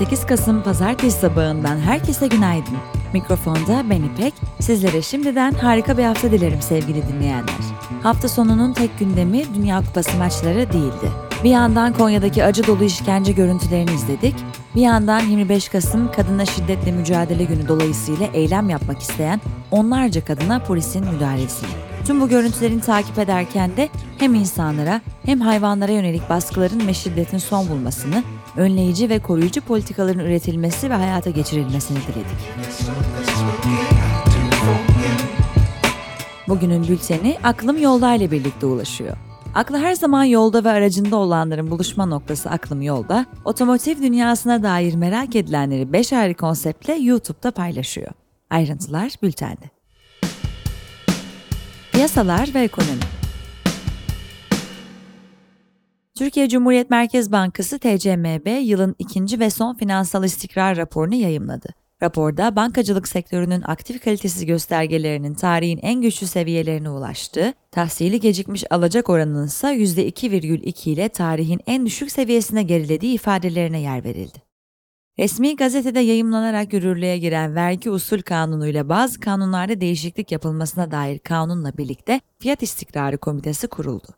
28 Kasım Pazartesi sabahından herkese günaydın. Mikrofonda ben İpek. Sizlere şimdiden harika bir hafta dilerim sevgili dinleyenler. Hafta sonunun tek gündemi Dünya Kupası maçları değildi. Bir yandan Konya'daki acı dolu işkence görüntülerini izledik. Bir yandan 25 Kasım Kadına Şiddetle Mücadele Günü dolayısıyla eylem yapmak isteyen onlarca kadına polisin müdahalesini. Tüm bu görüntülerini takip ederken de hem insanlara hem hayvanlara yönelik baskıların ve şiddetin son bulmasını, önleyici ve koruyucu politikaların üretilmesi ve hayata geçirilmesini diledik. Bugünün bülteni Aklım Yolda ile birlikte ulaşıyor. Aklı her zaman yolda ve aracında olanların buluşma noktası Aklım Yolda, otomotiv dünyasına dair merak edilenleri 5 ayrı konseptle YouTube'da paylaşıyor. Ayrıntılar bültende. Piyasalar ve ekonomi Türkiye Cumhuriyet Merkez Bankası TCMB yılın ikinci ve son finansal istikrar raporunu yayımladı. Raporda bankacılık sektörünün aktif kalitesi göstergelerinin tarihin en güçlü seviyelerine ulaştığı, tahsili gecikmiş alacak oranının ise %2,2 ile tarihin en düşük seviyesine gerilediği ifadelerine yer verildi. Resmi gazetede yayımlanarak yürürlüğe giren vergi usul kanunuyla bazı kanunlarda değişiklik yapılmasına dair kanunla birlikte Fiyat İstikrarı Komitesi kuruldu.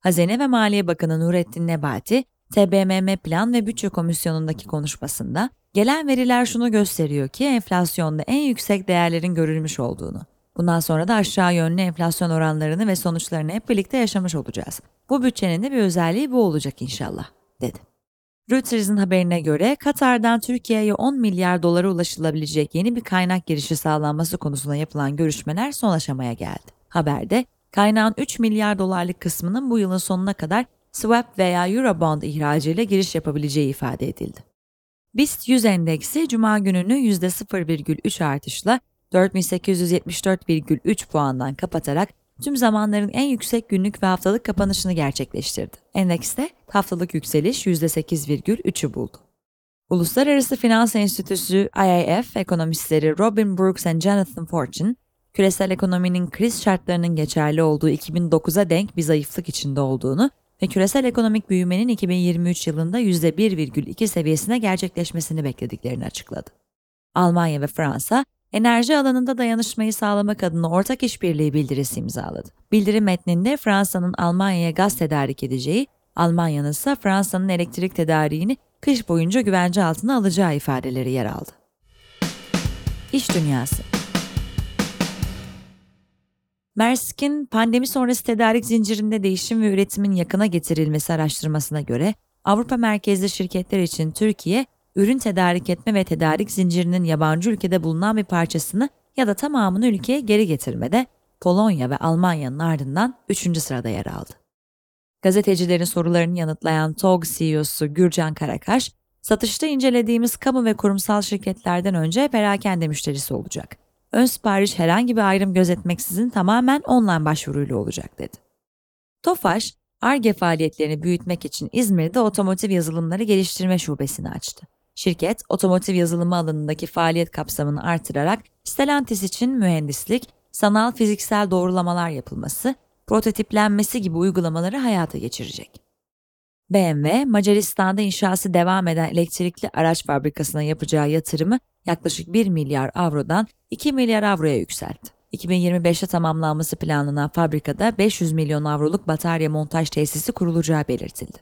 Hazine ve Maliye Bakanı Nurettin Nebati, TBMM Plan ve Bütçe Komisyonu'ndaki konuşmasında, gelen veriler şunu gösteriyor ki enflasyonda en yüksek değerlerin görülmüş olduğunu. Bundan sonra da aşağı yönlü enflasyon oranlarını ve sonuçlarını hep birlikte yaşamış olacağız. Bu bütçenin de bir özelliği bu olacak inşallah, dedi. Reuters'ın haberine göre Katar'dan Türkiye'ye 10 milyar dolara ulaşılabilecek yeni bir kaynak girişi sağlanması konusunda yapılan görüşmeler son aşamaya geldi. Haberde kaynağın 3 milyar dolarlık kısmının bu yılın sonuna kadar swap veya Eurobond ihracıyla giriş yapabileceği ifade edildi. BIST 100 endeksi cuma gününü %0,3 artışla 4874,3 puandan kapatarak tüm zamanların en yüksek günlük ve haftalık kapanışını gerçekleştirdi. Endekste haftalık yükseliş %8,3'ü buldu. Uluslararası Finans Enstitüsü IIF ekonomistleri Robin Brooks ve Jonathan Fortune, küresel ekonominin kriz şartlarının geçerli olduğu 2009'a denk bir zayıflık içinde olduğunu ve küresel ekonomik büyümenin 2023 yılında %1,2 seviyesine gerçekleşmesini beklediklerini açıkladı. Almanya ve Fransa, enerji alanında dayanışmayı sağlamak adına ortak işbirliği bildirisi imzaladı. Bildiri metninde Fransa'nın Almanya'ya gaz tedarik edeceği, Almanya'nın ise Fransa'nın elektrik tedariğini kış boyunca güvence altına alacağı ifadeleri yer aldı. İş Dünyası Mersk'in pandemi sonrası tedarik zincirinde değişim ve üretimin yakına getirilmesi araştırmasına göre Avrupa merkezli şirketler için Türkiye, ürün tedarik etme ve tedarik zincirinin yabancı ülkede bulunan bir parçasını ya da tamamını ülkeye geri getirmede Polonya ve Almanya'nın ardından 3. sırada yer aldı. Gazetecilerin sorularını yanıtlayan TOG CEO'su Gürcan Karakaş, satışta incelediğimiz kamu ve kurumsal şirketlerden önce perakende müşterisi olacak. Ön sipariş herhangi bir ayrım gözetmeksizin tamamen online başvuruyla olacak dedi. Tofaş, ARGE faaliyetlerini büyütmek için İzmir'de otomotiv yazılımları geliştirme şubesini açtı. Şirket, otomotiv yazılımı alanındaki faaliyet kapsamını artırarak Stellantis için mühendislik, sanal fiziksel doğrulamalar yapılması, prototiplenmesi gibi uygulamaları hayata geçirecek. BMW, Macaristan'da inşası devam eden elektrikli araç fabrikasına yapacağı yatırımı yaklaşık 1 milyar avrodan 2 milyar avroya yükseltti. 2025'te tamamlanması planlanan fabrikada 500 milyon avroluk batarya montaj tesisi kurulacağı belirtildi.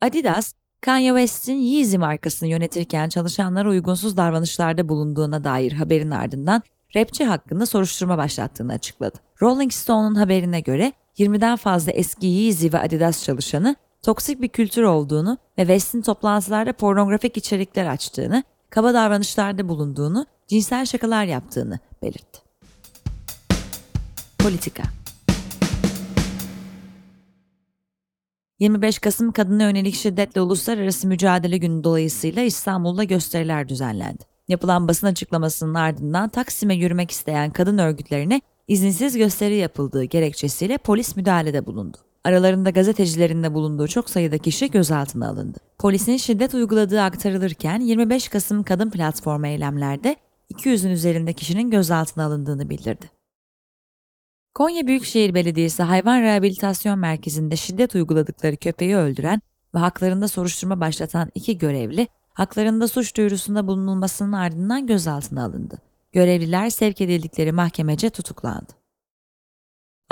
Adidas, Kanye West'in Yeezy markasını yönetirken çalışanlara uygunsuz davranışlarda bulunduğuna dair haberin ardından rapçi hakkında soruşturma başlattığını açıkladı. Rolling Stone'un haberine göre 20'den fazla eski Yeezy ve Adidas çalışanı toksik bir kültür olduğunu ve West'in toplantılarda pornografik içerikler açtığını, kaba davranışlarda bulunduğunu, cinsel şakalar yaptığını belirtti. Politika 25 Kasım Kadına Yönelik Şiddetle Uluslararası Mücadele Günü dolayısıyla İstanbul'da gösteriler düzenlendi. Yapılan basın açıklamasının ardından Taksim'e yürümek isteyen kadın örgütlerine izinsiz gösteri yapıldığı gerekçesiyle polis müdahalede bulundu. Aralarında gazetecilerin de bulunduğu çok sayıda kişi gözaltına alındı. Polisin şiddet uyguladığı aktarılırken 25 Kasım Kadın Platformu eylemlerde 200'ün üzerinde kişinin gözaltına alındığını bildirdi. Konya Büyükşehir Belediyesi Hayvan Rehabilitasyon Merkezi'nde şiddet uyguladıkları köpeği öldüren ve haklarında soruşturma başlatan iki görevli haklarında suç duyurusunda bulunulmasının ardından gözaltına alındı. Görevliler sevk edildikleri mahkemece tutuklandı.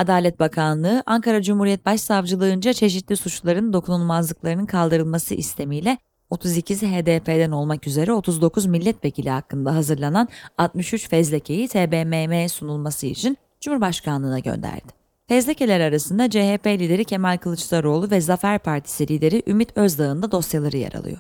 Adalet Bakanlığı, Ankara Cumhuriyet Başsavcılığınca çeşitli suçların dokunulmazlıklarının kaldırılması istemiyle 32'si HDP'den olmak üzere 39 milletvekili hakkında hazırlanan 63 fezlekeyi TBMM'ye sunulması için Cumhurbaşkanlığına gönderdi. Fezlekeler arasında CHP lideri Kemal Kılıçdaroğlu ve Zafer Partisi lideri Ümit Özdağ'ın da dosyaları yer alıyor.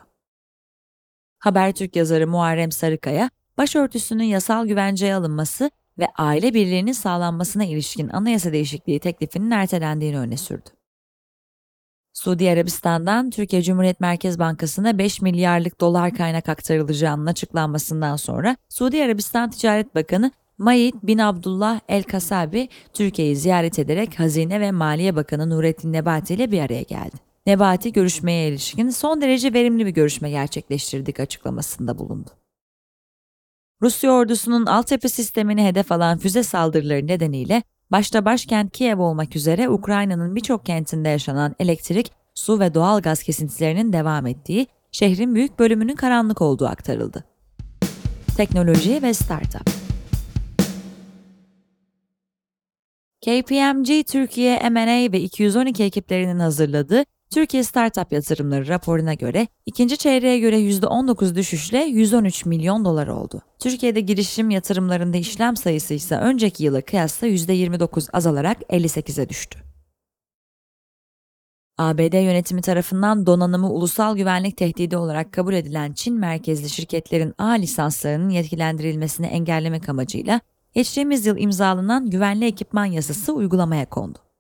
Habertürk yazarı Muharrem Sarıkaya, başörtüsünün yasal güvenceye alınması ve aile birliğinin sağlanmasına ilişkin anayasa değişikliği teklifinin ertelendiğini öne sürdü. Suudi Arabistan'dan Türkiye Cumhuriyet Merkez Bankası'na 5 milyarlık dolar kaynak aktarılacağının açıklanmasından sonra Suudi Arabistan Ticaret Bakanı Mayit bin Abdullah El Kasabi Türkiye'yi ziyaret ederek Hazine ve Maliye Bakanı Nurettin Nebati ile bir araya geldi. Nebati görüşmeye ilişkin son derece verimli bir görüşme gerçekleştirdik açıklamasında bulundu. Rusya ordusunun altyapı sistemini hedef alan füze saldırıları nedeniyle başta başkent Kiev olmak üzere Ukrayna'nın birçok kentinde yaşanan elektrik, su ve doğal gaz kesintilerinin devam ettiği, şehrin büyük bölümünün karanlık olduğu aktarıldı. Teknoloji ve Startup KPMG Türkiye M&A ve 212 ekiplerinin hazırladığı Türkiye Startup Yatırımları raporuna göre ikinci çeyreğe göre %19 düşüşle 113 milyon dolar oldu. Türkiye'de girişim yatırımlarında işlem sayısı ise önceki yıla kıyasla %29 azalarak 58'e düştü. ABD yönetimi tarafından donanımı ulusal güvenlik tehdidi olarak kabul edilen Çin merkezli şirketlerin A lisanslarının yetkilendirilmesini engellemek amacıyla geçtiğimiz yıl imzalanan güvenli ekipman yasası uygulamaya kondu.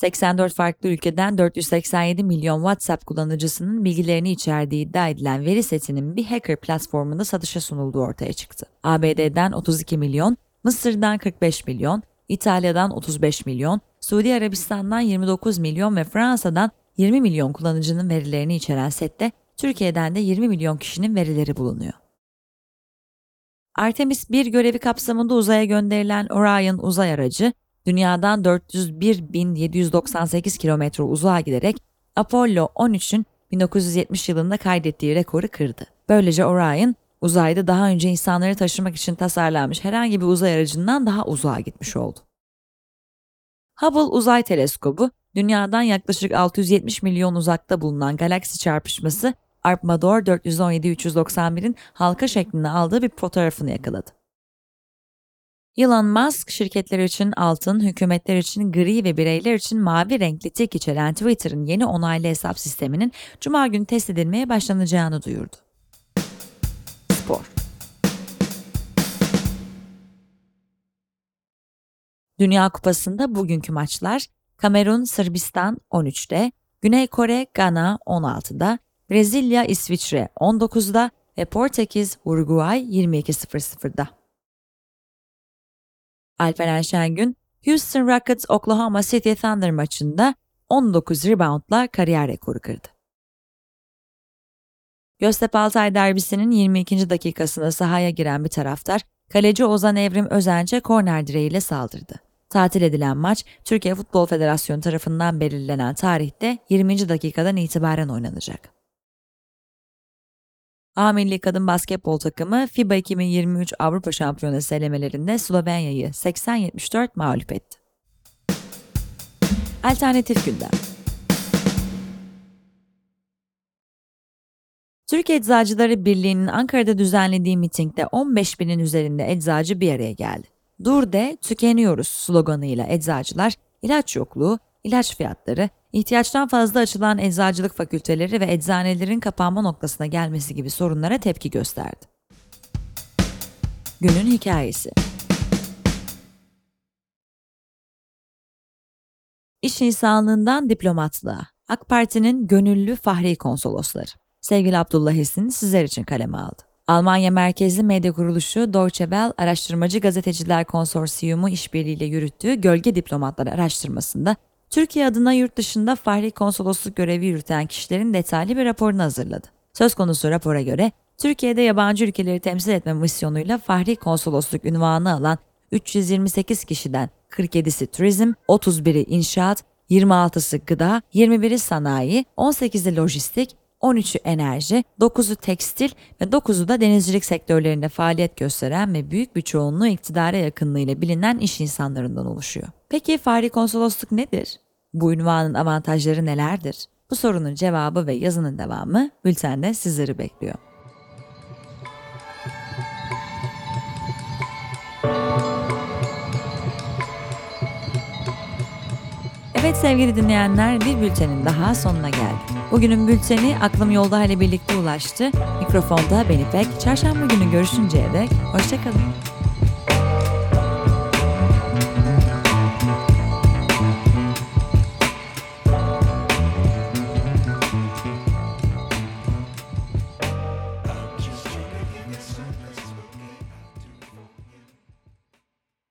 84 farklı ülkeden 487 milyon WhatsApp kullanıcısının bilgilerini içerdiği iddia edilen veri setinin bir hacker platformunda satışa sunulduğu ortaya çıktı. ABD'den 32 milyon, Mısır'dan 45 milyon, İtalya'dan 35 milyon, Suudi Arabistan'dan 29 milyon ve Fransa'dan 20 milyon kullanıcının verilerini içeren sette Türkiye'den de 20 milyon kişinin verileri bulunuyor. Artemis 1 görevi kapsamında uzaya gönderilen Orion uzay aracı, dünyadan 401.798 kilometre uzağa giderek Apollo 13'ün 1970 yılında kaydettiği rekoru kırdı. Böylece Orion, uzayda daha önce insanları taşımak için tasarlanmış herhangi bir uzay aracından daha uzağa gitmiş oldu. Hubble Uzay Teleskobu, dünyadan yaklaşık 670 milyon uzakta bulunan galaksi çarpışması Arpmador 417-391'in halka şeklinde aldığı bir fotoğrafını yakaladı. Elon Musk, şirketler için altın, hükümetler için gri ve bireyler için mavi renkli tik içeren Twitter'ın yeni onaylı hesap sisteminin Cuma günü test edilmeye başlanacağını duyurdu. Spor Dünya Kupası'nda bugünkü maçlar Kamerun, Sırbistan 13'te, Güney Kore, Gana 16'da, Brezilya, İsviçre 19'da ve Portekiz, Uruguay 22.00'da. Alperen Şengün, Houston Rockets Oklahoma City Thunder maçında 19 reboundla kariyer rekoru kırdı. Göztepe Altay derbisinin 22. dakikasında sahaya giren bir taraftar, kaleci Ozan Evrim Özenç'e korner direğiyle saldırdı. Tatil edilen maç, Türkiye Futbol Federasyonu tarafından belirlenen tarihte 20. dakikadan itibaren oynanacak. A milli kadın basketbol takımı FIBA 2023 Avrupa Şampiyonası elemelerinde Slovenya'yı 80-74 mağlup etti. Alternatif gündem Türkiye Eczacıları Birliği'nin Ankara'da düzenlediği mitingde 15 binin üzerinde eczacı bir araya geldi. Dur de tükeniyoruz sloganıyla eczacılar ilaç yokluğu, ilaç fiyatları, ihtiyaçtan fazla açılan eczacılık fakülteleri ve eczanelerin kapanma noktasına gelmesi gibi sorunlara tepki gösterdi. Günün hikayesi İş insanlığından diplomatlığa, AK Parti'nin gönüllü fahri konsolosları. Sevgili Abdullah Esin sizler için kaleme aldı. Almanya merkezli medya kuruluşu Deutsche Welle Araştırmacı Gazeteciler Konsorsiyumu işbirliğiyle yürüttüğü Gölge Diplomatlar araştırmasında Türkiye adına yurt dışında fahri konsolosluk görevi yürüten kişilerin detaylı bir raporunu hazırladı. Söz konusu rapora göre Türkiye'de yabancı ülkeleri temsil etme misyonuyla fahri konsolosluk ünvanı alan 328 kişiden 47'si turizm, 31'i inşaat, 26'sı gıda, 21'i sanayi, 18'i lojistik, 13'ü enerji, 9'u tekstil ve 9'u da denizcilik sektörlerinde faaliyet gösteren ve büyük bir çoğunluğu iktidara yakınlığıyla bilinen iş insanlarından oluşuyor. Peki Fahri Konsolosluk nedir? Bu ünvanın avantajları nelerdir? Bu sorunun cevabı ve yazının devamı bültende sizleri bekliyor. Evet sevgili dinleyenler bir bültenin daha sonuna geldik. Bugünün bülteni Aklım Yolda ile birlikte ulaştı. Mikrofonda Beni Pek. Çarşamba günü görüşünceye dek hoşçakalın.